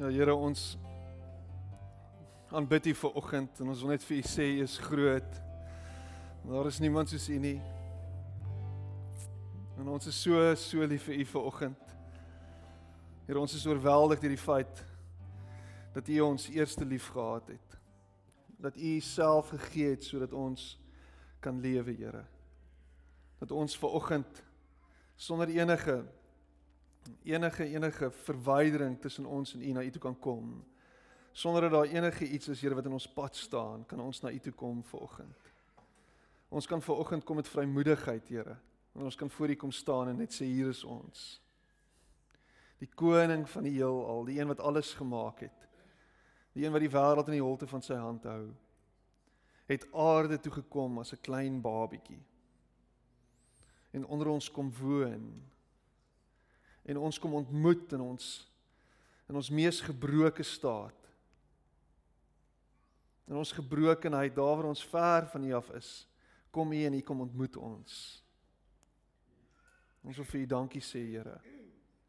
Ja Here, ons aanbid U vir oggend en ons wil net vir U sê U is groot. Daar is niemand soos U nie. En ons is so so lief vir U vir oggend. Here, ons is oorweldig deur die feit dat U ons eerste lief gehad het. Dat U self gegee het sodat ons kan lewe, Here. Dat ons ver oggend sonder enige enige enige verwydering tussen ons en U na U toe kan kom. Sonder dat daar enige iets is Here wat in ons pad staan, kan ons na U toe kom vanoggend. Ons kan vanoggend kom met vrymoedigheid, Here. En ons kan voor U kom staan en net sê hier is ons. Die koning van die heelal, die een wat alles gemaak het. Die een wat die wêreld in die holte van sy hand hou. Het aarde toe gekom as 'n klein babietjie. En onder ons kom woon en ons kom ontmoet in ons in ons mees gebroke staat. In ons gebrokenheid, daar waar ons ver van U af is, kom U en U kom ontmoet ons. Ons wil vir U dankie sê, Here.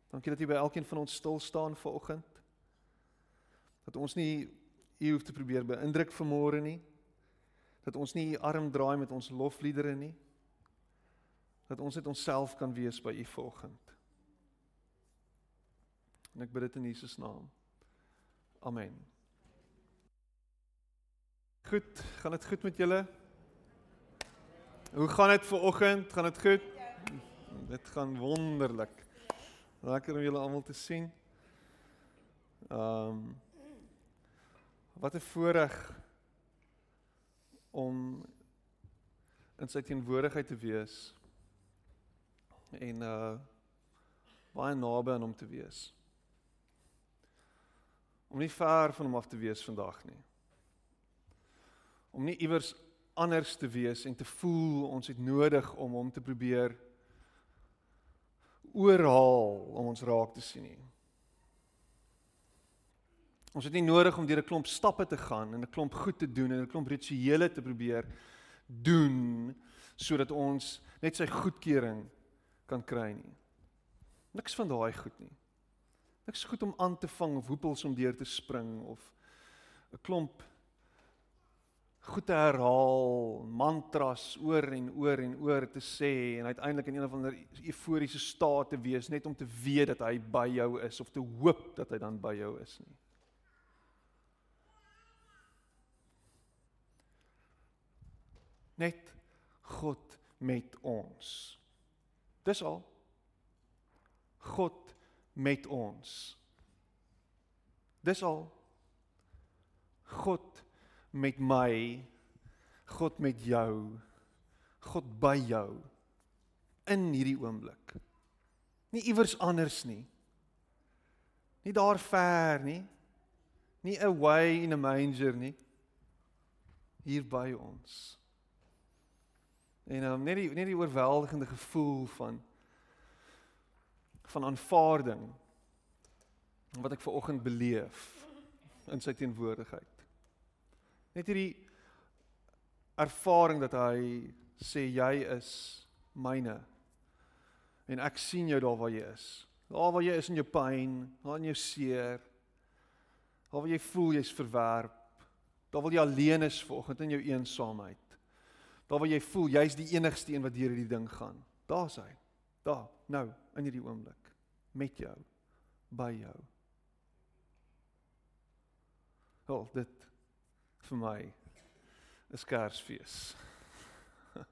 Dankie dat U by elkeen van ons stil staan vanoggend. Dat ons nie U hoef te probeer beïndruk vanmôre nie. Dat ons nie U arm draai met ons lofliedere nie. Dat ons net onsself kan wees by U vanoggend. En ek bid dit in Jesus naam. Amen. Goed, gaan dit goed met julle? Hoe gaan dit vir oggend? Gaan dit goed? Dit gaan wonderlik. Lekker om julle almal te sien. Ehm um, Wat 'n voorreg om in sy teenwoordigheid te wees en uh baie naby aan hom te wees om nie ver van hom af te wees vandag nie. Om nie iewers anders te wees en te voel ons het nodig om hom te probeer oorhaal om ons raak te sien nie. Ons het nie nodig om deur 'n klomp stappe te gaan en 'n klomp goed te doen en 'n klomp rituele te probeer doen sodat ons net sy goedkeuring kan kry nie. Niks van daai goed nie. Niks goed om aan te vang of hoepels om deur te spring of 'n klomp goed te herhaal, mantras oor en oor en oor te sê en uiteindelik in een of ander euforiese staat te wees net om te weet dat hy by jou is of te hoop dat hy dan by jou is nie. Net God met ons. Dis al. God met ons. Dis al God met my, God met jou, God by jou in hierdie oomblik. Nie iewers anders nie. Nie daar ver nie. Nie away in a manger nie. Hier by ons. En um, net die net die oorweldigende gevoel van van aanvaarding wat ek ver oggend beleef in sy teenwoordigheid. Net hierdie ervaring dat hy sê jy is myne en ek sien jou daar waar jy is. Daar waar jy is in jou pyn, daar in jou seer. Waar jy voel jy's verwerp. Daar waar jy alleen is vanoggend in jou eensaamheid. Daar waar jy voel jy's die enigste een wat deur hierdie ding gaan. Daar's hy. Daar, nou, in hierdie oomblik met jou by jou. Wel, dit vir my is Kersfees.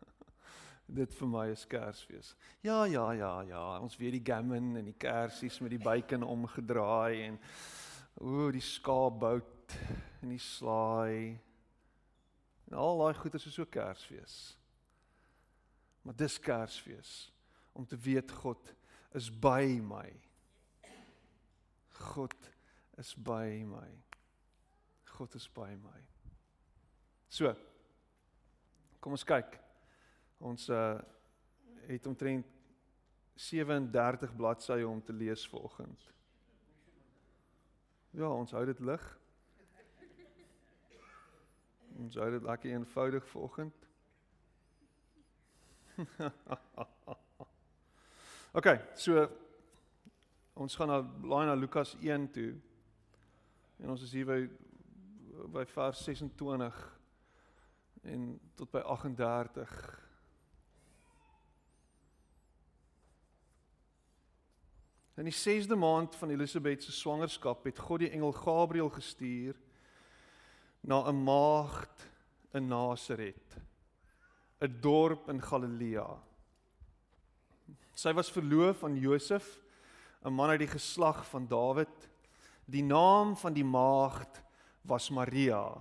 dit vir my is Kersfees. Ja, ja, ja, ja, ons weet die gammon en die kersies met die bacon omgedraai en o, die skaapbout en die slaai. En al daai goeie is so Kersfees. Maar dis Kersfees om te weet God is by my. God is by my. God is by my. So. Kom ons kyk. Ons uh het omtrent 37 bladsye om te lees vanoggend. Ja, ons hou dit lig. Ons hou dit lekker eenvoudig vanoggend. OK, so ons gaan na laai na Lukas 1 toe. En ons is hier by by vers 26 en tot by 38. In die 6de maand van Elisabet se swangerskap het God die engel Gabriël gestuur na 'n maagd in Nasaret, 'n dorp in Galilea. Sy was verloof aan Josef, 'n man uit die geslag van Dawid. Die naam van die maagd was Maria.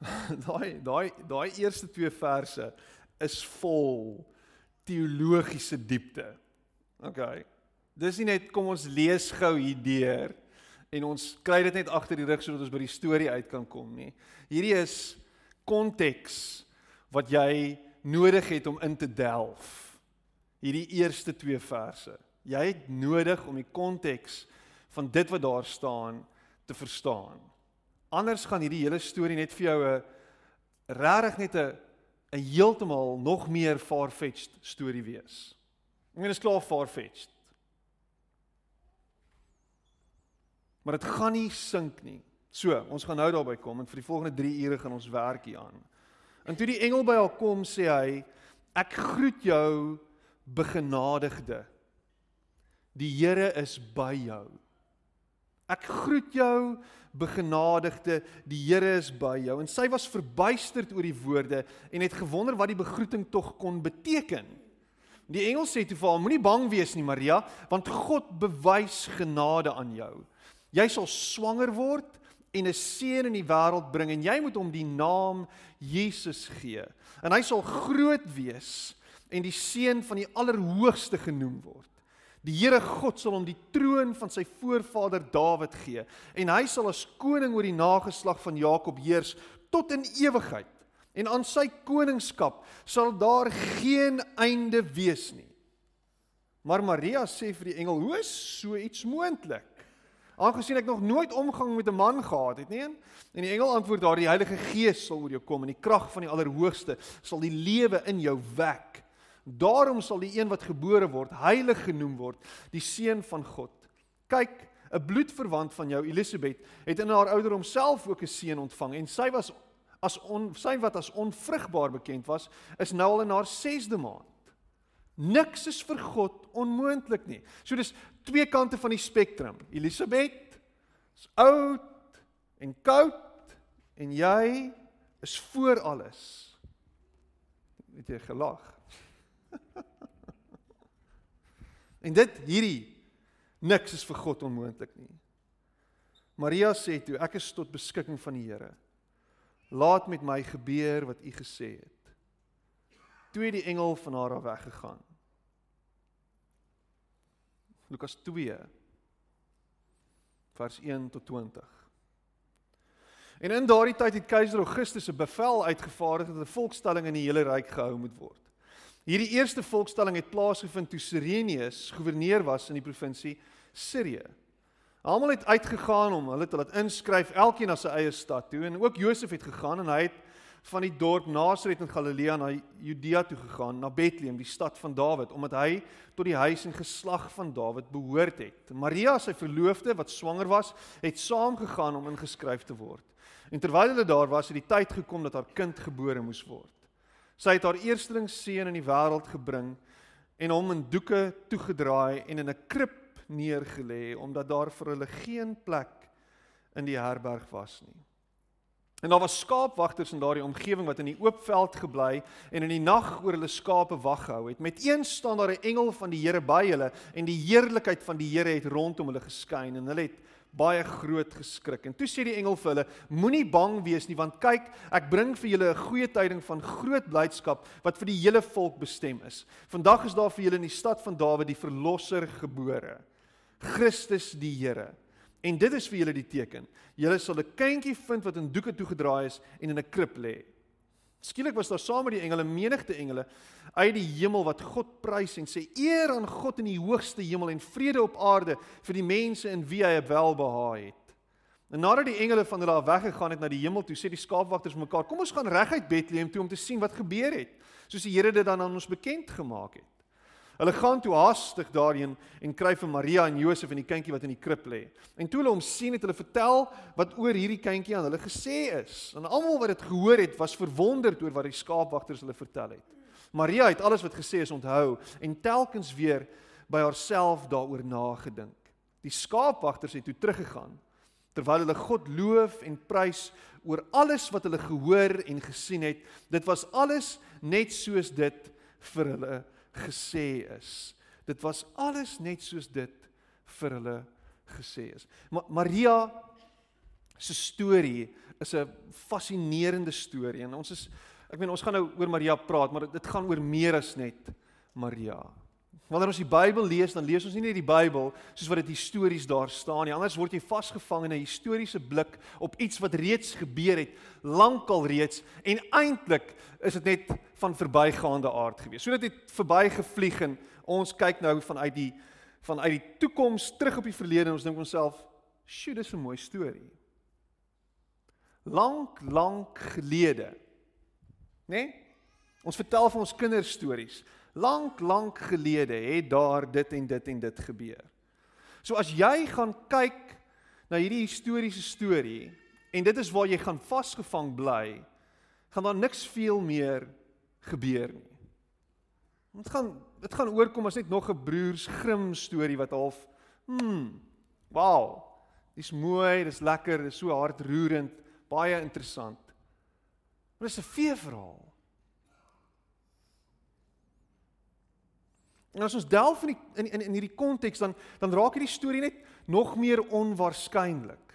Daai daai daai eerste twee verse is vol teologiese diepte. OK. Dis nie net kom ons lees gou hier deur en ons kry dit net agter die rug sodat ons by die storie uit kan kom nie. Hierdie is konteks wat jy nodig het om in te delf. Hierdie eerste twee verse. Jy het nodig om die konteks van dit wat daar staan te verstaan. Anders gaan hierdie hele storie net vir jou 'n regtig net 'n 'n heeltemal nog meer far-fetched storie wees. Ek meen dit is klaar far-fetched. Maar dit gaan nie sink nie. So, ons gaan nou daarby kom en vir die volgende 3 ure gaan ons werk hier aan. En toe die engel by haar kom, sê hy: "Ek groet jou, begenadigde. Die Here is by jou." Ek groet jou, begenadigde, die Here is by jou. En sy was verbuisterd oor die woorde en het gewonder wat die begroeting tog kon beteken. Die engel sê toe vir haar: Moenie bang wees nie, Maria, want God bewys genade aan jou. Jy sal swanger word en 'n seun in die wêreld bring en jy moet hom die naam Jesus gee. En hy sal groot wees en die seun van die Allerhoogste genoem word. Die Here God sal hom die troon van sy voorvader Dawid gee en hy sal as koning oor die nageslag van Jakob heers tot in ewigheid. En aan sy koningskap sal daar geen einde wees nie. Maar Maria sê vir die engel: "Hoe is so iets moontlik?" Aangesien ek nog nooit omgang met 'n man gehad het nie. En die engel antwoord daar: "Die Heilige Gees sal oor jou kom en die krag van die Allerhoogste sal die lewe in jou wek. Daarom sal die een wat gebore word heilig genoem word, die seun van God. Kyk, 'n bloedverwant van jou, Elisabet, het in haar ouderdom self ook 'n seun ontvang en sy was as on, sy wat as onvrugbaar bekend was, is nou al in haar 6de maand. Niks is vir God onmoontlik nie. So dis twee kante van die spektrum. Elisabeth is oud en koud en jy is voor alles. Het jy gelag? en dit hierdie niks is vir God onmoontlik nie. Maria sê toe ek is tot beskikking van die Here. Laat met my gebeur wat u gesê het. Toe die engel van haar af weggegaan. Lukas 2 vers 1 tot 20. En in daardie tyd het keiser Augustus 'n bevel uitgevaardig dat 'n volkstelling in die hele ryk gehou moet word. Hierdie eerste volkstelling het plaasgevind toe Sirenius goewerneur was in die provinsie Sirië. Almal het uitgegaan om hulle te laat inskryf, elkeen na sy eie stad toe en ook Josef het gegaan en hy het van die dorp Nasaret in Galilea na Judea toe gegaan, na Bethlehem, die stad van Dawid, omdat hy tot die huis en geslag van Dawid behoort het. Maria, sy verloofde wat swanger was, het saamgegaan om ingeskryf te word. En terwyl hulle daar was, het die tyd gekom dat haar kind gebore moes word. Sy het haar eersteling seun in die wêreld gebring en hom in doeke toegedraai en in 'n krib neergelê omdat daar vir hulle geen plek in die herberg was nie. En daar was skaapwagters in daardie omgewing wat in die oop veld gebly en in die nag oor hulle skape wag gehou het. Met een staan daar 'n engel van die Here by hulle en die heerlikheid van die Here het rondom hulle geskyn en hulle het baie groot geskrik. En toe sê die engel vir hulle: Moenie bang wees nie, want kyk, ek bring vir julle 'n goeie tyding van groot blydskap wat vir die hele volk bestem is. Vandag is daar vir julle in die stad van Dawid die verlosser gebore, Christus die Here. En dit is vir julle die teken. Julle sal 'n kindjie vind wat in doeke toegedraai is en in 'n krib lê. Skielik was daar saam met die engele menigte engele uit die hemel wat God prys en sê eer aan God in die hoogste hemel en vrede op aarde vir die mense in wie hy welbehaag het. En nadat die engele van hulle af weggegaan het na die hemel toe, sê die skaapwagters mekaar: "Kom ons gaan reguit Bethlehem toe om te sien wat gebeur het, soos die Here dit dan aan ons bekend gemaak het." Hulle gaan toe haastig daarheen en kry vir Maria en Josef en die kindjie wat in die krib lê. En toe hulle hom sien, het hulle vertel wat oor hierdie kindjie aan hulle gesê is. En almal wat dit gehoor het, was verwonderd oor wat die skaapwagters hulle vertel het. Maria het alles wat gesê is onthou en telkens weer by haarself daaroor nagedink. Die skaapwagters het toe teruggegaan terwyl hulle God loof en prys oor alles wat hulle gehoor en gesien het. Dit was alles net soos dit vir hulle gesê is. Dit was alles net soos dit vir hulle gesê is. Ma Maria se storie is 'n fascinerende storie en ons is Ek meen ons gaan nou oor Maria praat, maar dit gaan oor meer as net Maria. Wanneer ons die Bybel lees, dan lees ons nie net die Bybel soos wat dit histories daar staan nie. Anders word jy vasgevang in 'n historiese blik op iets wat reeds gebeur het, lankal reeds en eintlik is dit net van verbygaande aard gewees. So dit het verbygevlieg en ons kyk nou vanuit die vanuit die toekoms terug op die verlede en ons dink onsself, "Sjoe, dis 'n mooi storie." Lank, lank gelede nê? Nee? Ons vertel vir ons kinders stories. Lank, lank gelede het daar dit en dit en dit gebeur. So as jy gaan kyk na hierdie historiese storie en dit is waar jy gaan vasgevang bly, gaan daar niks veel meer gebeur nie. Dit gaan dit gaan oorkom as net nog 'n broers Grimm storie wat half hm, wow. Dis mooi, dis lekker, dis so hartroerend, baie interessant. Maar dis 'n vee En as ons delf in die, in in in hierdie konteks dan dan raak hierdie storie net nog meer onwaarskynlik.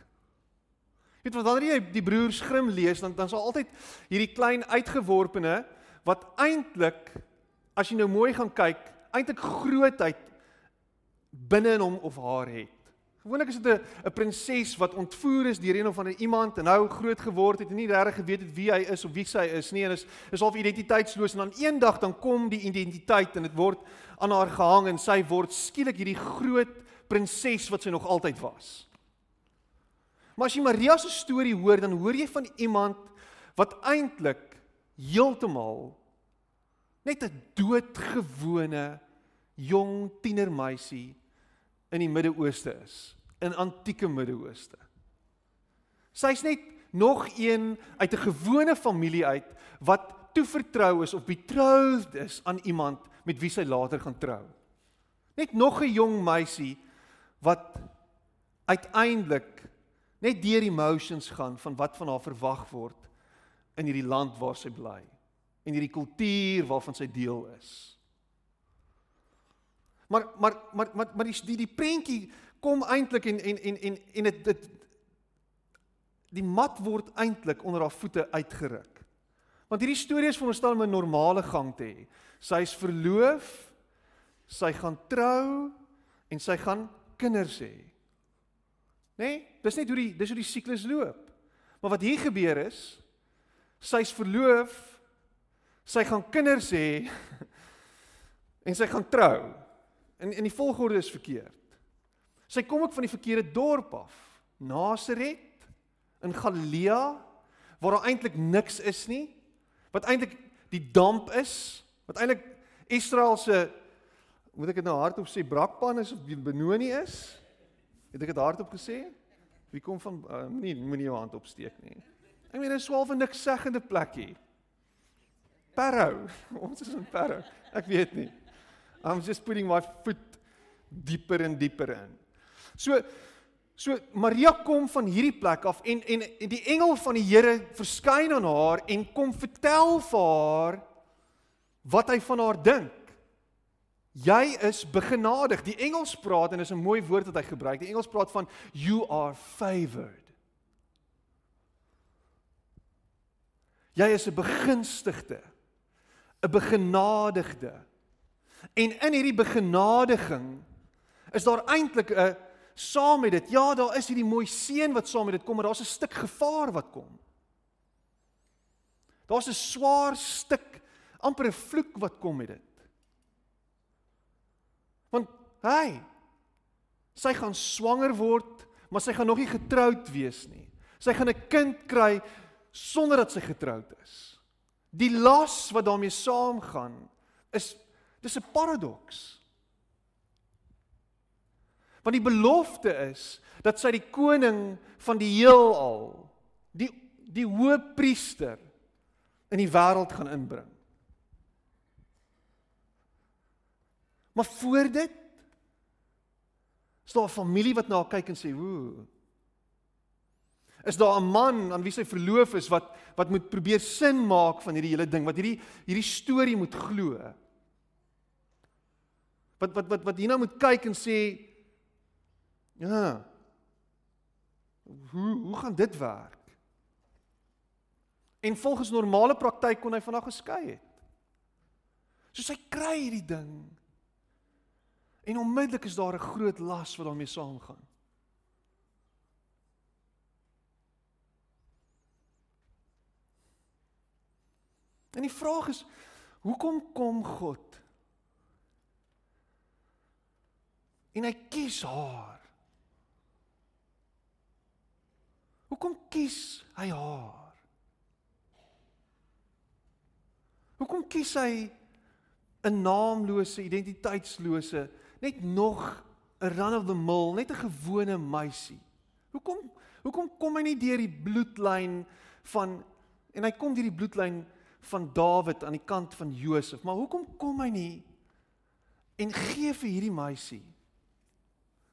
Weet wat wanneer jy die broers Grimm lees dan dan sal altyd hierdie klein uitgeworpene wat eintlik as jy nou mooi gaan kyk, eintlik grootheid binne in hom of haar het. Gewoonlik is dit 'n 'n prinses wat ontvoer is deur een of ander iemand en nou groot geword het en nie regtig geweet het wie hy is of wie sy is nie en is is half identiteitsloos en dan eendag dan kom die identiteit en dit word aan haar gehang en sy word skielik hierdie groot prinses wat sy nog altyd was. Maar as jy Maria se storie hoor, dan hoor jy van iemand wat eintlik heeltemal net 'n doodgewone jong tienermeisie in die Midde-Ooste is in antieke Midde-Ooste. Sy's net nog een uit 'n gewone familie uit wat toevertrou is of betroud is aan iemand met wie sy later gaan trou. Net nog 'n jong meisie wat uiteindelik net deur emotions gaan van wat van haar verwag word in hierdie land waar sy bly en hierdie kultuur waarvan sy deel is. Maar maar maar maar maar die die, die prentjie kom eintlik en en en en en dit dit die mat word eintlik onder haar voete uitgeruk. Want hierdie storie is veronderstel om 'n normale gang te hê. Sy's verloof, sy gaan trou en sy gaan kinders hê. Né? Nee? Dis net hoe die dis hoe die siklus loop. Maar wat hier gebeur is, sy's verloof, sy gaan kinders hê en sy gaan trou. En en die volgorde is verkeerd. Sy kom ook van die verkeerde dorp af. Nasaret in Galilea waar daar eintlik niks is nie. Wat eintlik die damp is, wat eintlik Israel se moet ek dit nou hardop sê brakpan is of Benoni is? Het ek dit hardop gesê? Wie kom van uh, nie moenie jou hand opsteek nie. Ek meen 'n swaalwe niks seggende plekkie. Parow. Ons is in Parow. Ek weet nie. I'm just putting my foot dieper en dieper in. So so Maria kom van hierdie plek af en en, die engel van die Here verskyn aan haar en kom vertel vir haar wat hy van haar dink. Jy is begenadig. Die Engels praat en is 'n mooi woord wat hy gebruik. Die Engels praat van you are favored. Jy is 'n begunstigde. 'n begenadigde. En in hierdie begenadiging is daar eintlik 'n saam met dit. Ja, daar is hierdie mooi seën wat saam met dit kom, maar daar's 'n stuk gevaar wat kom. Daar's 'n swaar stuk amper 'n vloek wat kom met dit. Want hy sy gaan swanger word, maar sy gaan nog nie getroud wees nie. Sy gaan 'n kind kry sonder dat sy getroud is. Die las wat daarmee saamgaan is Dis 'n paradoks. Want die belofte is dat sy die koning van die heelal, die die hoëpriester in die wêreld gaan inbring. Maar voor dit is daar 'n familie wat na haar kyk en sê, "Ooh, is daar 'n man aan wie sy verloof is wat wat moet probeer sin maak van hierdie hele ding, wat hierdie hierdie storie moet glo. Wat wat wat wat hierna moet kyk en sê ja. Hoe hoe gaan dit werk? En volgens normale praktyk kon hy vanaand geskei het. So sy kry hierdie ding. En onmiddellik is daar 'n groot las wat daarmee saamgaan. En die vraag is hoekom kom God? En hy kies haar. Hoekom kies hy haar? Hoekom kies hy 'n naamlose, identiteitslose, net nog 'n run of the mill, net 'n gewone meisie? Hoekom hoekom kom hy nie deur die bloedlyn van en hy kom deur die bloedlyn van Dawid aan die kant van Josef. Maar hoekom kom hy nie en gee vir hierdie meisie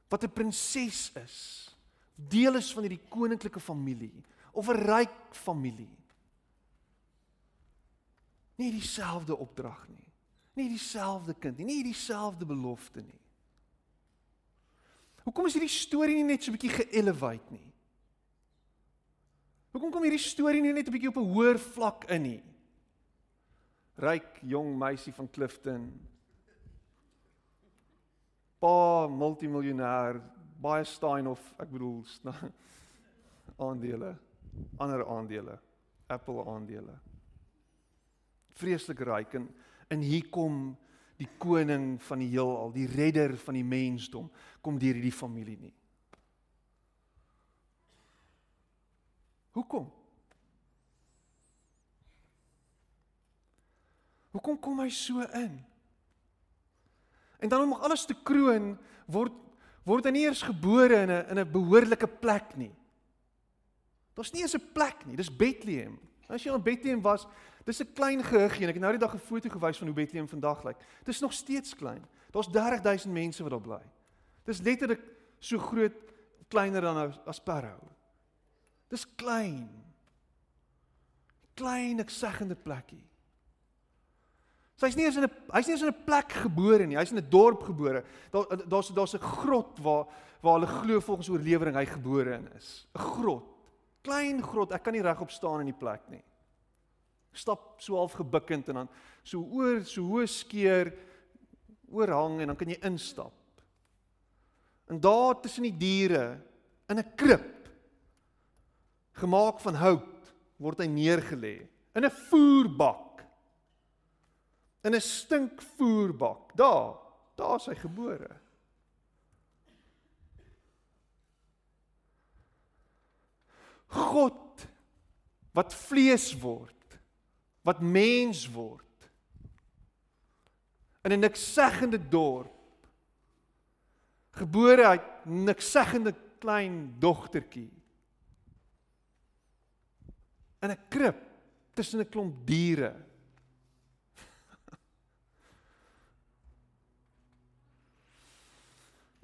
wat 'n prinses is, deel is van hierdie koninklike familie of 'n ryk familie? Nie dieselfde opdrag nie. Nie dieselfde kind nie, nie dieselfde belofte nie. Hoekom is hierdie storie nie net so 'n bietjie ge-elevate nie? Hoekom kom hierdie storie nie net 'n bietjie op 'n hoër vlak in nie? ryk jong meisie van Clifton. Pa multimiljonair, baie Steinhoff, ek bedoel aandele, ander aandele, Apple aandele. Vreeslik ryk en in hier kom die koning van die heelal, die redder van die mensdom, kom deur hierdie familie nie. Hoekom? Hoekom kom hy so in? En dan om alles te kroon word word hy nie eers gebore in 'n in 'n behoorlike plek nie. Daar's nie eens 'n plek nie. Dis Bethlehem. As jy in Bethlehem was, dis 'n klein gehuggie en ek het nou die dag 'n foto gewys van hoe Bethlehem vandag lyk. Dis nog steeds klein. Daar's 30000 mense wat daar bly. Dis letterlik so groot kleiner dan as Parow. Dis klein. Klein ek seggende plekkie. So hy's nie eens in 'n hy's nie eens in 'n plek gebore nie. Hy's in 'n dorp gebore. Daar daar's daar's 'n grot waar waar hulle glo volgens oorlewering hy gebore in is. 'n Grot. Klein grot. Ek kan nie regop staan in die plek nie. Stap so half gebukkend en dan so oor so hoë skeer oorhang en dan kan jy instap. En daar tussen die diere in 'n krib gemaak van hout word hy neergelê in 'n voerbak in 'n stinkvoerbak. Daar, daar is hy gebore. God wat vlees word, wat mens word. In 'n niksegende dorp. Gebore uit niksegende klein dogtertjie. In 'n krib tussen 'n klomp diere.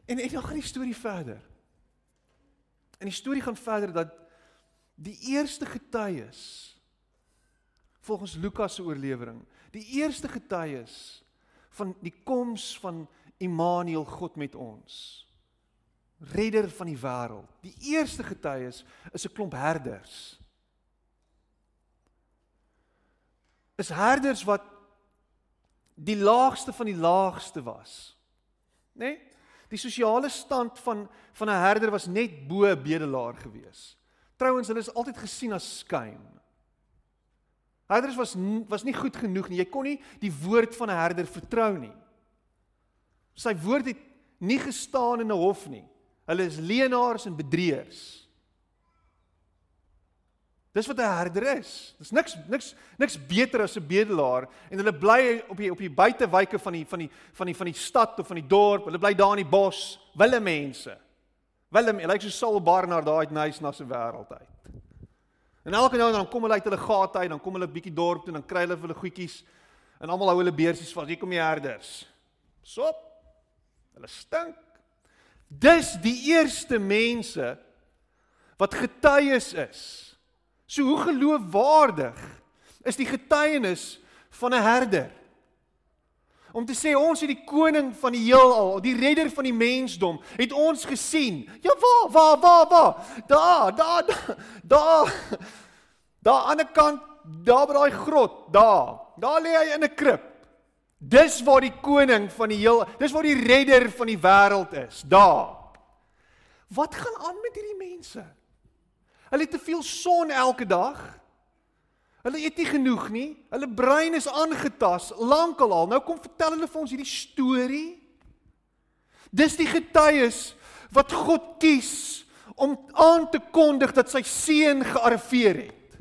En en dan gaan die storie verder. En die storie gaan verder dat die eerste getuies volgens Lukas se oorlewering, die eerste getuies van die koms van Immanuel God met ons. Redder van die wêreld. Die eerste getuies is 'n klomp herders. Is herders wat die laagste van die laagste was. Né? Nee? Die sosiale stand van van 'n herder was net bo 'n bedelaar gewees. Trouwens, hulle is altyd gesien as skuim. Herders was was nie goed genoeg nie. Jy kon nie die woord van 'n herder vertrou nie. Sy woord het nie gestaan in 'n hof nie. Hulle is leenaars en bedrieërs. Dis wat 'n herder is. Dis niks niks niks beter as 'n bedelaar en hulle bly op die op die buitewyke van die van die van die van die stad of van die dorp. Hulle bly daar in die bos, wille mense. Wille, hy lyk so Saul Barnard daai uit Nice na se wêreld uit. En elke nou en dan kom hulle uit hulle gate uit, dan kom hulle bietjie dorp toe en dan kry hulle hulle goedjies en almal hou hulle beersies vas. Hier kom die herders. Sop. Hulle stink. Dis die eerste mense wat getuies is. So hoe geloofwaardig is die getuienis van 'n herder? Om te sê ons het die koning van die heelal, die redder van die mensdom, het ons gesien. Ja, waar, waar, waar, waar? Daar, daar, daar. Daar, aan die ander kant, daar by daai grot, daar. Daar lê hy in 'n krib. Dis waar die koning van die heel, dis waar die redder van die wêreld is. Daar. Wat gaan aan met hierdie mense? Hulle het te veel son elke dag. Hulle eet nie genoeg nie. Hulle brein is aangetas lankal al. Nou kom vertel hulle vir ons hierdie storie. Dis die getuies wat God kies om aan te kondig dat sy seun gearriveer het.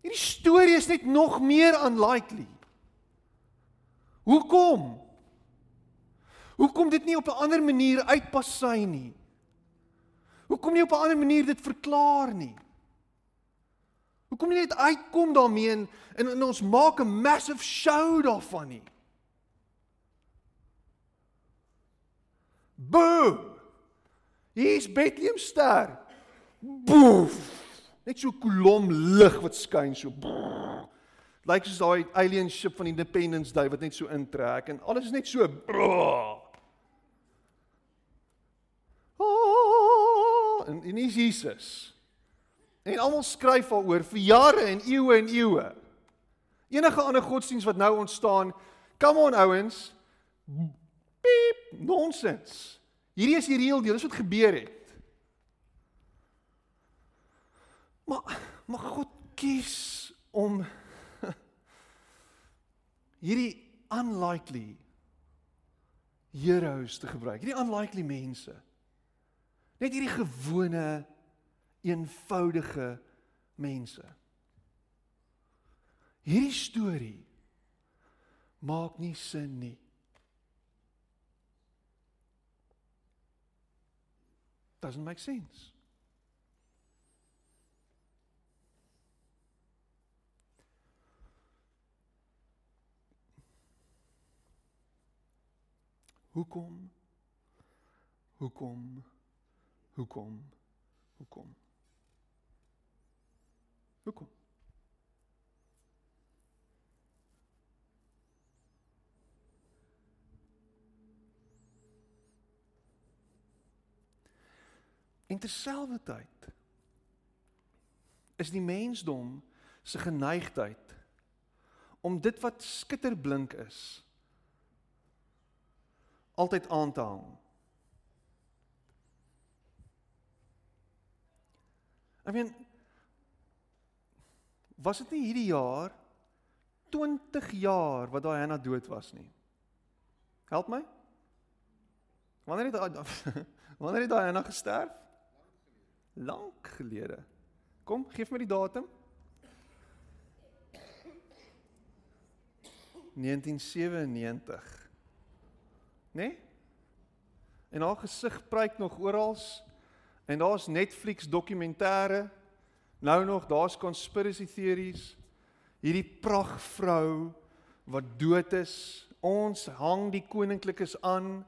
Hierdie storie is net nog meer unlikely. Hoekom? Hoekom dit nie op 'n ander manier uitpas sy nie? Hoekom nie op 'n ander manier dit verklaar nie? Hoekom nie net uitkom daarmee en, en, en ons maak 'n massive show daarvan nie? Boom! Hier's Bethlehem ster. Boef! Net so kolom lig wat skyn so. Lyk soos daai alien ship van Independence Day wat net so intrek en alles is net so. Oh, en en is Jesus. En almal skryf daaroor vir jare en eeue en eeue. Enige ander godsdiens wat nou ontstaan, come on ouens. Piep, nonsens. Hierdie is die reël deel, dis wat gebeur het. Maar maar God kies om hierdie unlikely heroes te gebruik. Hierdie unlikely mense. Net hierdie gewone eenvoudige mense. Hierdie storie maak nie sin nie. Doesn't make sense. Hoekom? Hoekom? Hoekom? Hoekom? Hoekom? In terselfdertyd is die mensdom se geneigtheid om dit wat skitterblink is altyd aan te hang. I mean was dit nie hierdie jaar 20 jaar wat daai Hanna dood was nie. Help my? Wanneer het wanneer het daai Hanna gesterf? Lank gelede. Kom, gee my die datum. 1997. Né? Nee? En haar gesig pryk nog oral en daar's Netflix dokumentêre. Nou nog daar's conspiracy theories. Hierdie pragtvrou wat dood is. Ons hang die koninklikes aan.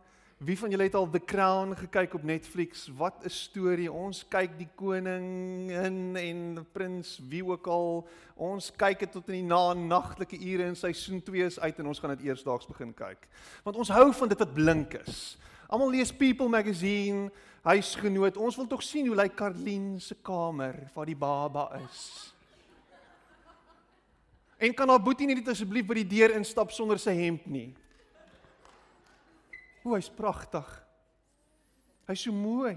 Wie van julle het al The Crown gekyk op Netflix? Wat 'n storie. Ons kyk die koning in en prins wie ook al. Ons kyk dit tot in die nagtelike ure in seisoen 2 is uit en ons gaan dit eersdaags begin kyk. Want ons hou van dit wat blink is. Almal lees People magazine huisgenoot. Ons wil tog sien hoe lyk Karlien se kamer waar die baba is. En kan haar boetie net asseblief by die deur instap sonder sy hemp nie? O, hy's pragtig. Hy's so mooi.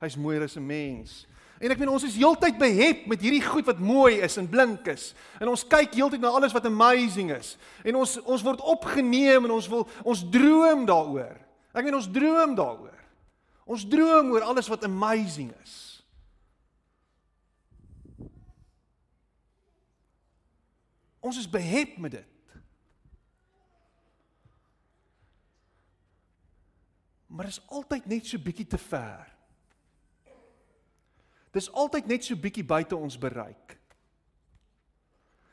Hy's mooier as 'n mens. En ek meen ons is heeltyd behep met hierdie goed wat mooi is en blink is. En ons kyk heeltyd na alles wat amazing is. En ons ons word opgeneem en ons wil ons droom daaroor. Ek meen ons droom daaroor. Ons droom oor alles wat amazing is. Ons is behept met dit. Maar dit is altyd net so bietjie te ver. Dis altyd net so bietjie buite ons bereik.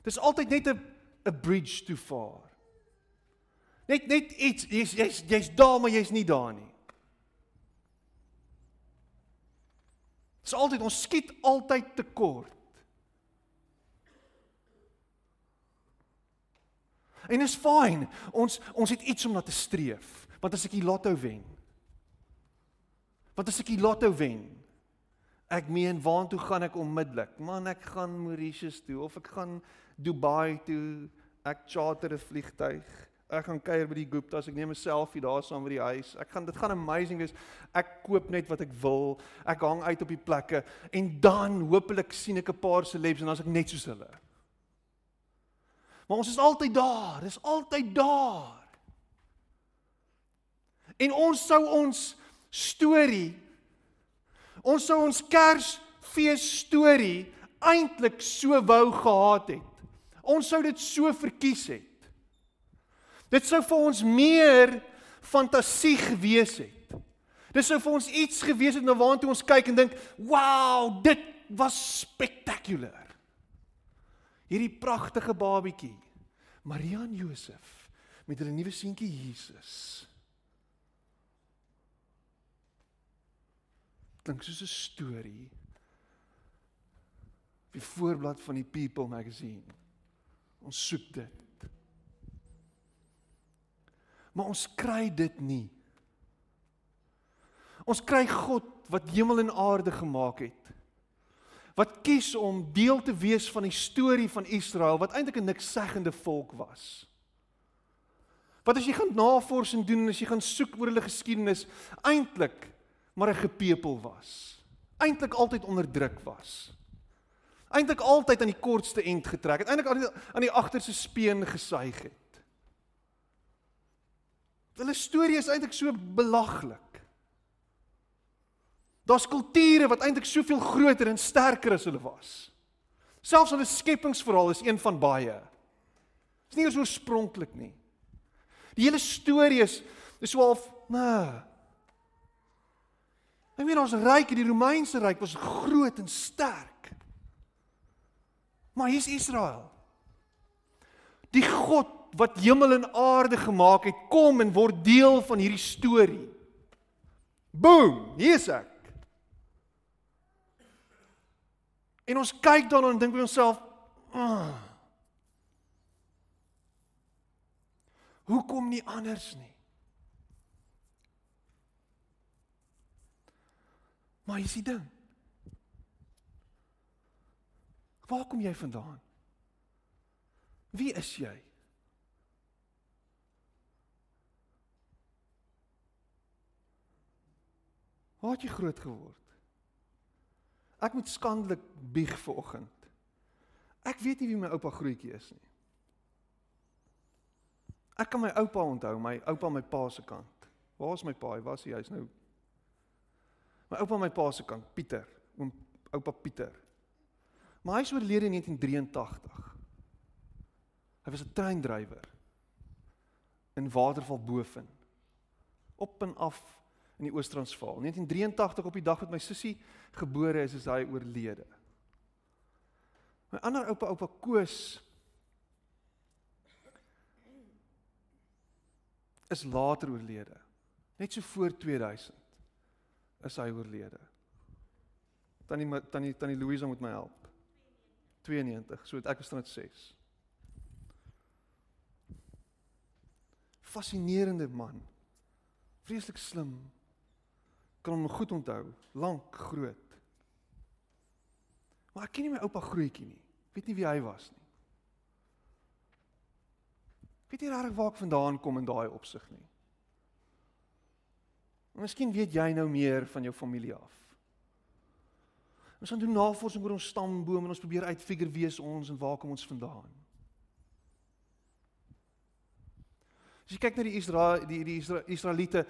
Dis altyd net 'n 'n bridge too far. Net net iets jy's jy's jy's daar maar jy's nie daar nie. Dit's altyd ons skiet altyd te kort. En is fyn. Ons ons het iets om na te streef. Want as ek die lotto wen. Want as ek die lotto wen. Ek meen, waartoe gaan ek onmiddellik? Man, ek gaan Mauritius toe of ek gaan Dubai toe. Ek charter 'n vliegtyg. Ek gaan kuier by die Guptas. Ek neem 'n selfie daar saam by die huis. Ek gaan dit gaan amazing wees. Ek koop net wat ek wil. Ek hang uit op die plekke en dan hopelik sien ek 'n paar celebs en dan as ek net soos hulle. Maar ons is altyd daar. Dis altyd daar. En ons sou ons storie ons sou ons Kersfees storie eintlik so wou gehad het. Ons sou dit so verkies het. Dit sou vir ons meer fantasie gewees het. Dit sou vir ons iets gewees het na waartoe ons kyk en dink, "Wow, dit was spectacular." Hierdie pragtige babietjie, Maria en Josef met hulle nuwe seentjie Jesus. Klink soos 'n storie. Die voorblad van die People magazine. Ons soek dit. Maar ons kry dit nie. Ons kry God wat hemel en aarde gemaak het. Wat kies om deel te wees van die storie van Israel wat eintlik 'n niksegende volk was. Wat as jy gaan navorsing doen en as jy gaan soek oor hulle geskiedenis eintlik maar 'n gepepel was. Eintlik altyd onderdruk was. Eintlik altyd aan die kortste end getrek het. Eintlik aan die, aan die agterste speen gesuig het. Hulle storie is eintlik so belaglik. Daar's kulture wat eintlik soveel groter en sterker as hulle was. Selfs hulle skepingsverhaal is een van baie. Dis nie so oorspronklik nie. Die hele storie is is so half, nee. Ek meen ons ryk, die Romeinse ryk was groot en sterk. Maar hier's Israel. Die God wat hemel en aarde gemaak het, kom en word deel van hierdie storie. Boom, hier's ek. En ons kyk dan en dink by onsself, oh, Hoekom nie anders nie? Maar hier's die ding. Waar kom jy vandaan? Wie is jy? Waar het jy groot geword? Ek moet skandelik bieg vanoggend. Ek weet nie wie my oupa grootjie is nie. Ek kan my oupa onthou, my oupa my pa se kant. Waar is my pa? Hy was hy, hy's nou My oupa my pa se kant, Pieter, oom oupa Pieter. Maar hy is oorlede in 1983. Hy was 'n treindrywer in Waterval Boven. Op en af in die Oos-Transvaal. 1983 op die dag wat my sussie gebore is, is hy oorlede. My ander oupa, oupa Koos is later oorlede. Net so voor 2000 is hy oorlede. Tannie tannie tannie Louisa moet my help. 92, so ek was net 6. Fascinerende man. Vreeslik slim, kan hom goed onthou, lank, groot. Maar ek ken nie my oupa grootjie nie. Weet nie wie hy was nie. Weet nie regtig waar ek vandaan kom in daai opsig nie. Miskien weet jy nou meer van jou familie af. Ons gaan doen navorsing oor ons stamboom en ons probeer uitfigure wie is ons en waar kom ons vandaan. As jy kyk na die Israel die die Israeliete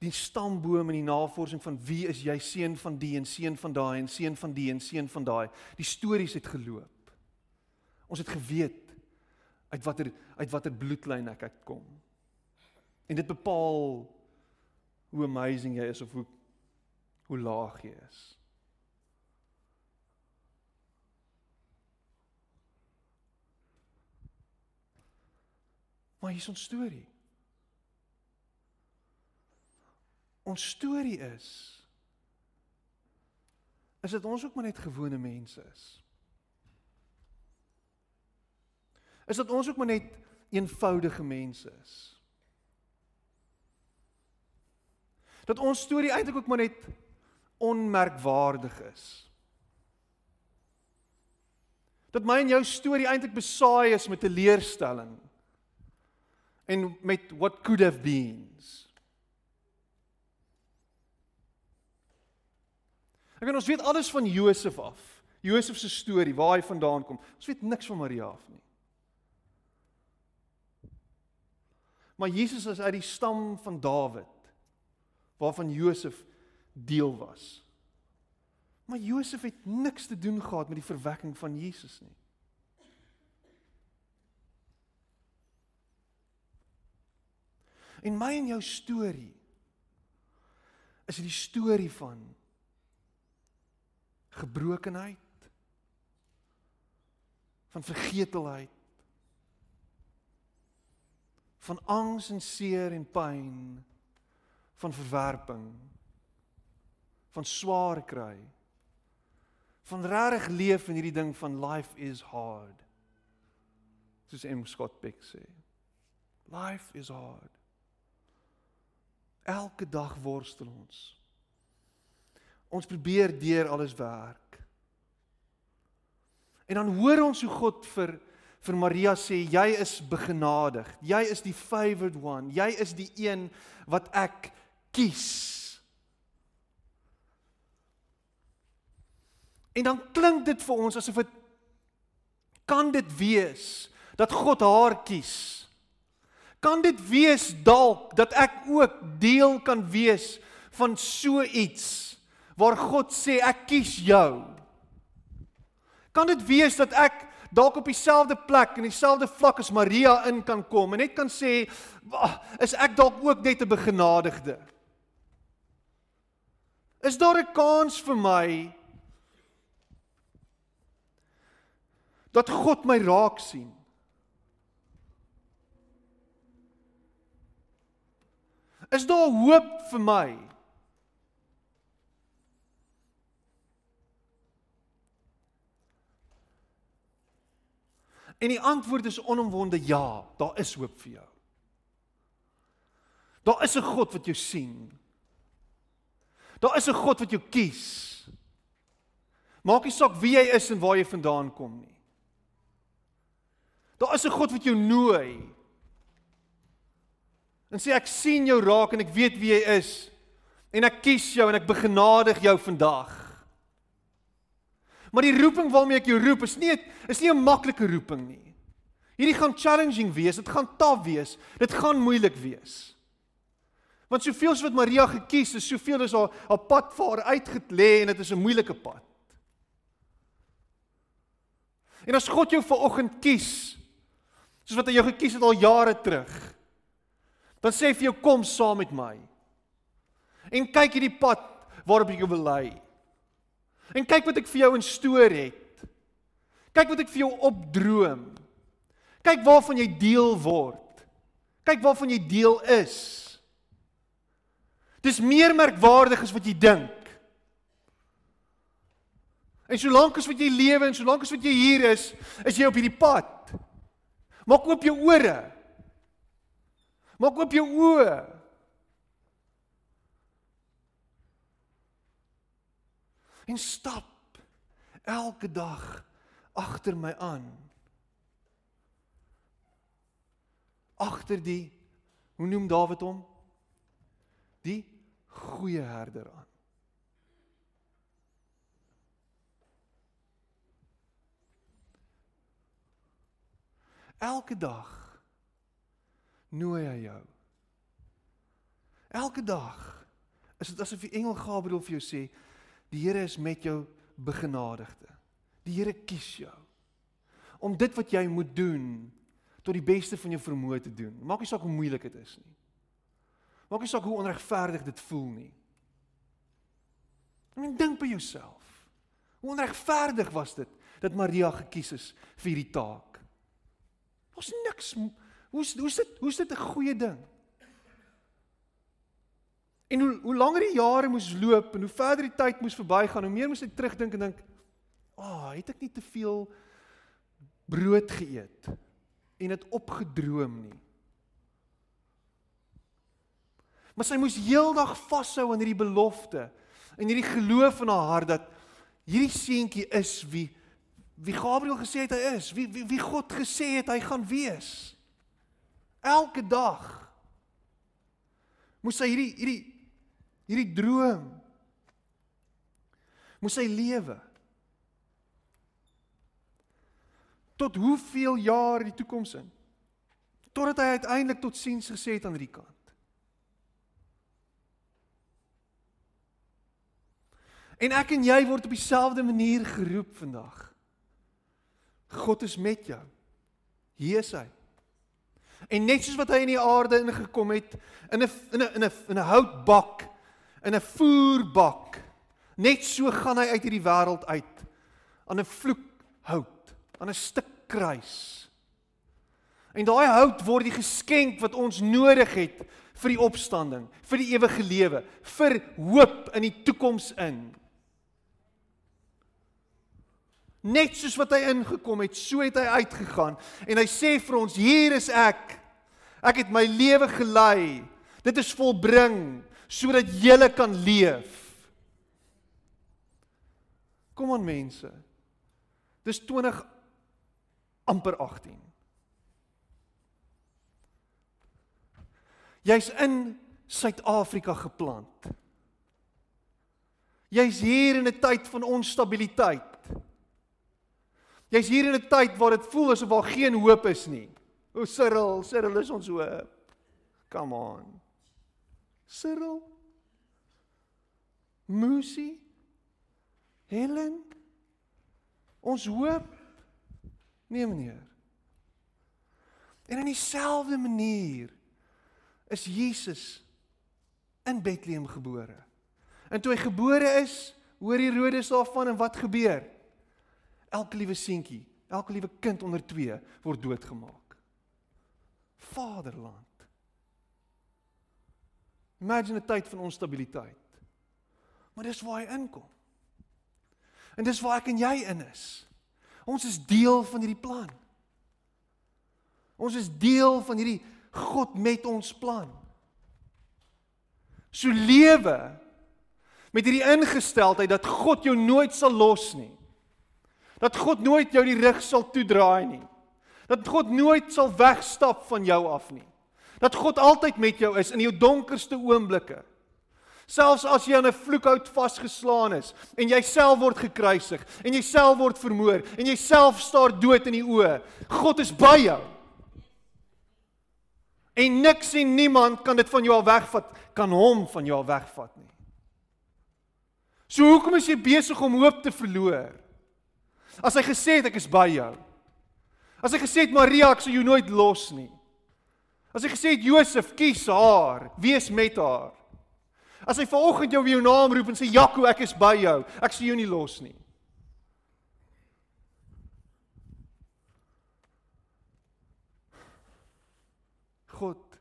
die stamboom en die navorsing van wie is jy seun van die en seun van daai en seun van die en seun van daai. Die stories het geloop. Ons het geweet uit watter uit watter bloedlyn ek uitkom. En dit bepaal hoe amazing jy is of hoe hoe laag jy is. Maar hier is ons storie. Ons storie is is dit ons ook maar net gewone mense is. Is dit ons ook maar net eenvoudige mense is. Dat ons storie eintlik ook maar net onmerkwaardig is. Dat my en jou storie eintlik besaai is met 'n leerstelling en met what could have beens. Ek en ons weet alles van Josef af. Josef se storie, waar hy vandaan kom. Ons weet niks van Maria af nie. Maar Jesus is uit die stam van Dawid waarvan Josef deel was. Maar Josef het niks te doen gehad met die verwekking van Jesus nie. En my en jou storie is die storie van gebrokenheid van vergetelheid van angs en seer en pyn van verwerping van swaar kry van regtig leef in hierdie ding van life is hard soos M Scott Peck sê life is hard Elke dag worstel ons. Ons probeer deur alles werk. En dan hoor ons hoe God vir vir Maria sê jy is begenadig. Jy is die favored one. Jy is die een wat ek kies. En dan klink dit vir ons asof dit kan dit wees dat God haar kies. Kan dit wees dalk dat ek ook deel kan wees van so iets waar God sê ek kies jou? Kan dit wees dat ek dalk op dieselfde plek en dieselfde vlak as Maria in kan kom en net kan sê is ek dalk ook net 'n begenadigde? Is daar 'n kans vir my dat God my raak sien? Is daar hoop vir my? En die antwoord is onomwonde ja, daar is hoop vir jou. Daar is 'n God wat jou sien. Daar is 'n God wat jou kies. Maak nie saak wie jy is en waar jy vandaan kom nie. Daar is 'n God wat jou nooi En sê ek sien jou raak en ek weet wie jy is. En ek kies jou en ek begenadig jou vandag. Maar die roeping waarmee ek jou roep is nie is nie 'n maklike roeping nie. Hierdie gaan challenging wees, dit gaan taaf wees, dit gaan moeilik wees. Want soveel as wat Maria gekies is, soveel is haar haar pad vir haar uitgelê en dit is 'n moeilike pad. En as God jou vanoggend kies, soos wat hy jou gekies het al jare terug, Dan sê hy vir jou kom saam met my. En kyk hierdie pad waarop ek jou wil lei. En kyk wat ek vir jou in storie het. Kyk wat ek vir jou opdroom. Kyk waarvan jy deel word. Kyk waarvan jy deel is. Dis meer merkwaardig as wat jy dink. En solank as wat jy lewe en solank as wat jy hier is, is jy op hierdie pad. Maak oop jou ore. Maak oop jou oë. En stap elke dag agter my aan. Agter die hoe noem Dawid hom? Die goeie herder aan. Elke dag nooi hy jou. Elke dag is dit asof die engel Gabriël vir jou sê, die Here is met jou begenadigde. Die Here kies jou om dit wat jy moet doen tot die beste van jou vermoë te doen. Maak nie saak hoe moeilik dit is nie. Maak nie saak hoe onregverdig dit voel nie. En dink by jouself. Hoe onregverdig was dit dat Maria gekies is vir hierdie taak? Ons niks hoe's hoe's dit hoe's dit 'n goeie ding? En hoe hoe langer die jare moes loop en hoe verder die tyd moes verbygaan, hoe meer moes ek terugdink en dink, "Ag, oh, het ek nie te veel brood geëet en dit opgedroom nie?" Maar sy moes heeldag vashou aan hierdie belofte en hierdie geloof in haar hart dat hierdie seentjie is wie wie Gabriël gesê het hy is, wie wie, wie God gesê het hy gaan wees. Elke dag moes sy hierdie hierdie hierdie droom moes hy lewe. Tot hoeveel jaar in die toekoms in? Totdat hy uiteindelik tot siens gesê het aan hierdie kant. En ek en jy word op dieselfde manier geroep vandag. God is met jou. Hier is hy. En net soos wat hy in die aarde ingekom het in 'n in 'n in 'n in 'n houtbak, in 'n voerbak, net so gaan hy uit hierdie wêreld uit aan 'n vloek hout, aan 'n stuk kruis. En daai hout word die geskenk wat ons nodig het vir die opstanding, vir die ewige lewe, vir hoop in die toekoms in. Net soos wat hy ingekom het, so het hy uitgegaan en hy sê vir ons, hier is ek. Ek het my lewe gelei. Dit is volbring sodat jy kan leef. Kom aan mense. Dis 20 amper 18. Jy's in Suid-Afrika geplant. Jy's hier in 'n tyd van onstabiliteit. Jy's hier in 'n tyd waar dit voel asof daar geen hoop is nie. O Cyril, Cyril is ons hoop. Come on. Cyril. Musie. Helen. Ons hoop. Nee meneer. En in dieselfde manier is Jesus in Bethlehem gebore. En toe hy gebore is, hoor Herodes daarvan en wat gebeur? Elke liewe seentjie, elke liewe kind onder 2 word doodgemaak. Vaderland. Imagine 'n tyd van onstabiliteit. Maar dis waar hy inkom. En dis waar ek en jy in is. Ons is deel van hierdie plan. Ons is deel van hierdie God met ons plan. So lewe met hierdie ingesteldheid dat God jou nooit sal los nie. Dat God nooit jou die rug sal toedraai nie. Dat God nooit sal wegstap van jou af nie. Dat God altyd met jou is in jou donkerste oomblikke. Selfs as jy aan 'n vloekhout vasgeslaan is en jy self word gekruisig en jy self word vermoor en jy self staar dood in die oë, God is by jou. En niks en niemand kan dit van jou af wegvat, kan hom van jou af wegvat nie. So hoekom is jy besig om hoop te verloor? As hy gesê het ek is by jou. As hy gesê het Maria ek sal jou nooit los nie. As hy gesê het Josef kies haar, wees met haar. As hy vanoggend jou weer jou naam roep en sê Jaco ek is by jou, ek sal jou nie los nie. God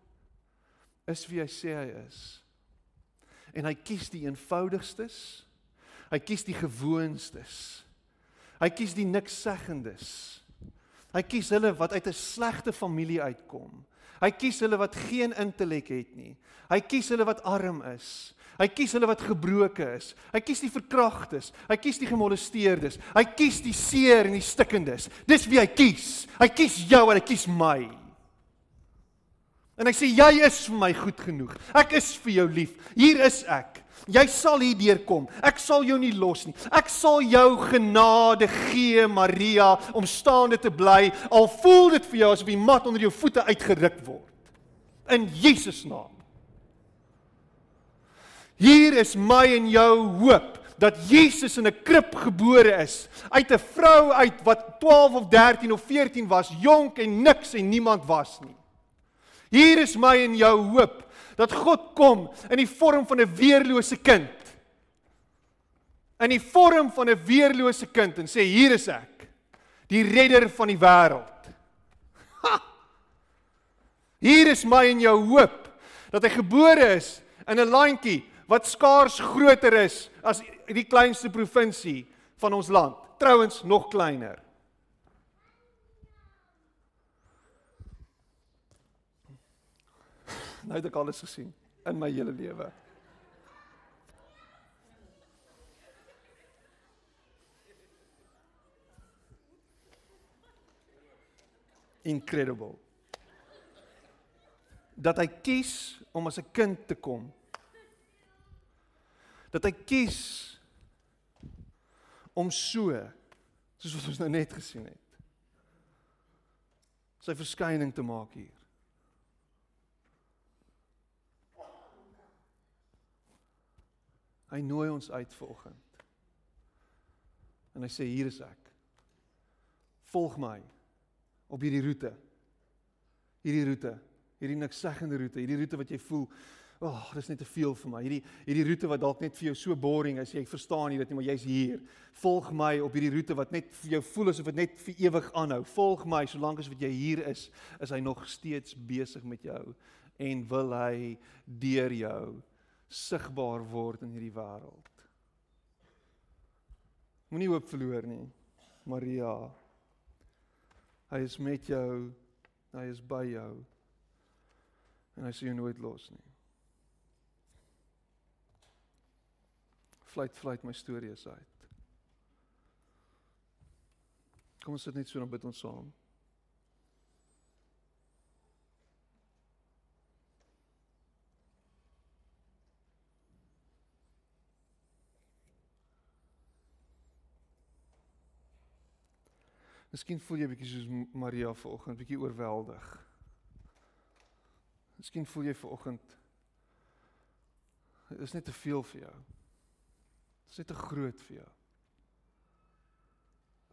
is wie hy sê hy is. En hy kies die eenvoudigstes. Hy kies die gewoonstes. Hy kies die niks seggendes. Hy kies hulle wat uit 'n slegte familie uitkom. Hy kies hulle wat geen intellek het nie. Hy kies hulle wat arm is. Hy kies hulle wat gebroke is. Hy kies die verkragtes. Hy kies die gemolesteerdes. Hy kies die seer en die stikkendes. Dis wie hy kies. Hy kies jou en hy kies my. En hy sê jy is vir my goed genoeg. Ek is vir jou lief. Hier is ek. Jy sal hier deurkom. Ek sal jou nie los nie. Ek sal jou genade gee, Maria, om staande te bly al voel dit vir jou asof die mat onder jou voete uitgeruk word. In Jesus naam. Hier is my en jou hoop. dat Jesus in 'n krib gebore is, uit 'n vrou uit wat 12 of 13 of 14 was, jonk en niks en niemand was nie. Hier is my en jou hoop dat God kom in die vorm van 'n weerlose kind. In die vorm van 'n weerlose kind en sê hier is ek, die redder van die wêreld. Hier is my en jou hoop dat hy gebore is in 'n landjie wat skaars groter is as die kleinste provinsie van ons land. Trouwens nog kleiner. Nou het ek alles gesien in my hele lewe. Incredible. Dat hy kies om as 'n kind te kom dat hy kies om so soos wat ons nou net gesien het sy verskyning te maak hier. Hy nooi ons uit vanoggend. En hy sê hier is ek. Volg my op hierdie roete. Hierdie roete, hierdie niks seggende roete, hierdie roete wat jy voel Ag, oh, dis net te veel vir my. Hierdie hierdie roete wat dalk net vir jou so boring is, jy verstaan nie dit nie, maar jy's hier. Volg my op hierdie roete wat net vir jou voel asof dit net vir ewig aanhou. Volg my solank as wat jy hier is, is hy nog steeds besig met jou en wil hy deur jou sigbaar word in hierdie wêreld. Moenie hoop verloor nie. Maria. Hy is met jou. Hy is by jou. En hy sal jou nooit los nie. Vlieg vlieg my storie is uit. Kom ons sit net so en bid ons saam. Miskien voel jy bietjie soos Maria vanoggend, bietjie oorweldig. Miskien voel jy vanoggend is net te veel vir jou. Dit is te groot vir jou.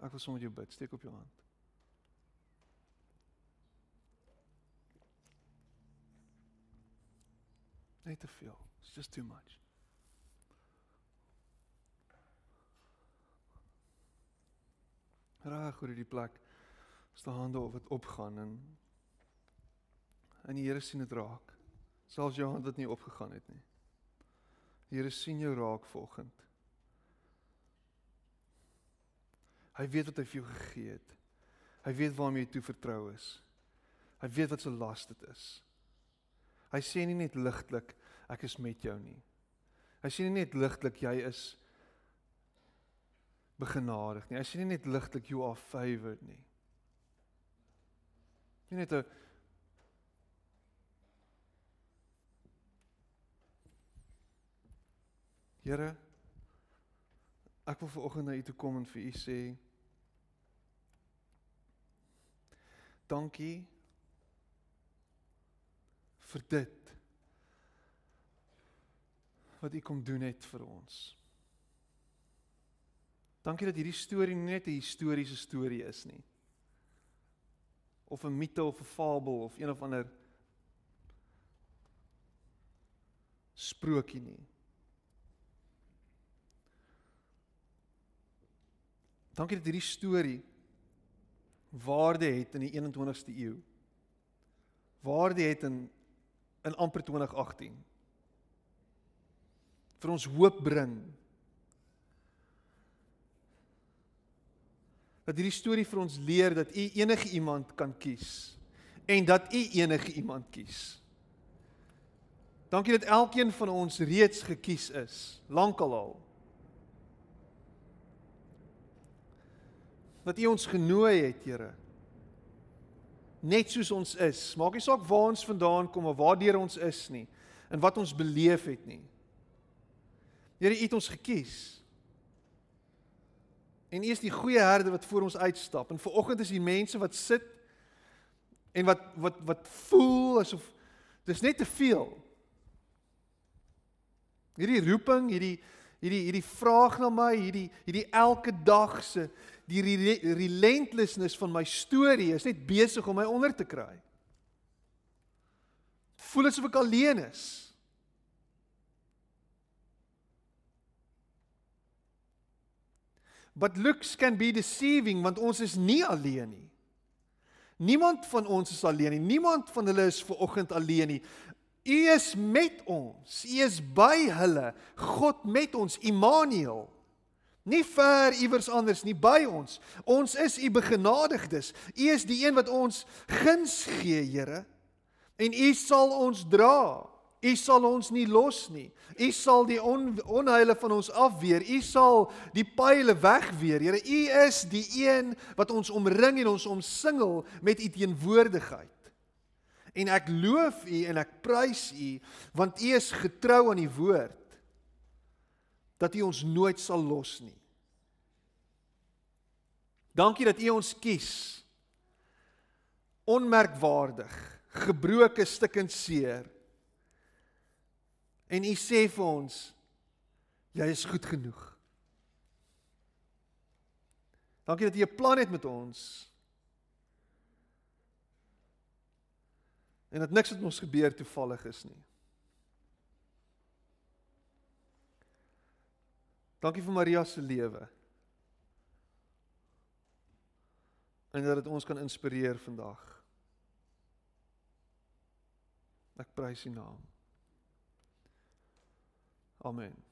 Ek wil sommer jou bid, steek op jou hand. Net te veel. It's just too much. Raak oor die plek. Staan hande op wat opgaan en en die Here sien dit raak. Selfs jou hand wat nie opgegaan het nie. Die Here sien jou raak vanoggend. Hy weet wat hy vir jou gegee het. Hy weet waarmee jy toe vertrou is. Hy weet wat se las dit is. Hy sê nie net ligtelik ek is met jou nie. Hy sê nie net ligtelik jy is begenadig nie. Hy sê nie net ligtelik you are favored nie. Nie net 'n Here ek wil vanoggend na u toe kom en vir u sê Dankie vir dit wat U kom doen het vir ons. Dankie dat hierdie storie nie net 'n historiese storie is nie. Of 'n mite of 'n fabel of een of ander sprokie nie. Dankie dat hierdie storie waarde het in die 21ste eeu. Waarde het in in amper 2018. vir ons hoop bring. Dat hierdie storie vir ons leer dat u enige iemand kan kies en dat u enige iemand kies. Dankie dat elkeen van ons reeds gekies is, lankal al. dat U ons genooi het, Here. Net soos ons is. Maak nie saak waar ons vandaan kom of waar ons is nie en wat ons beleef het nie. Here, U het ons gekies. En U is die goeie herder wat voor ons uitstap. En vooroggend is die mense wat sit en wat wat wat voel asof dis net te veel. Hierdie roeping, hierdie hierdie hierdie vraag na my, hierdie hierdie elke dag se die relentlessness van my storie is net besig om my onder te kry. Voel asof ek alleen is. But looks can be deceiving want ons is nie alleen nie. Niemand van ons is alleen nie. Niemand van hulle is ver oggend alleen nie. U is met ons. U is by hulle. God met ons, Immanuel. Nie ver iewers anders nie by ons. Ons is u begenadigdes. U is die een wat ons guns gee, Here. En u sal ons dra. U sal ons nie los nie. U sal die on, onheile van ons afweer. U sal die pile wegweer. Here, u is die een wat ons omring en ons omsingel met u teenwoordigheid. En ek loof u en ek prys u want u is getrou aan die woord dat U ons nooit sal los nie. Dankie dat U ons kies. Onmerkwaardig, gebroke stukkend seer. En U sê vir ons jy is goed genoeg. Dankie dat U 'n plan het met ons. En dat niks wat ons gebeur toevallig is nie. Dankie vir Maria se lewe. En dat dit ons kan inspireer vandag. Ek prys U naam. Amen.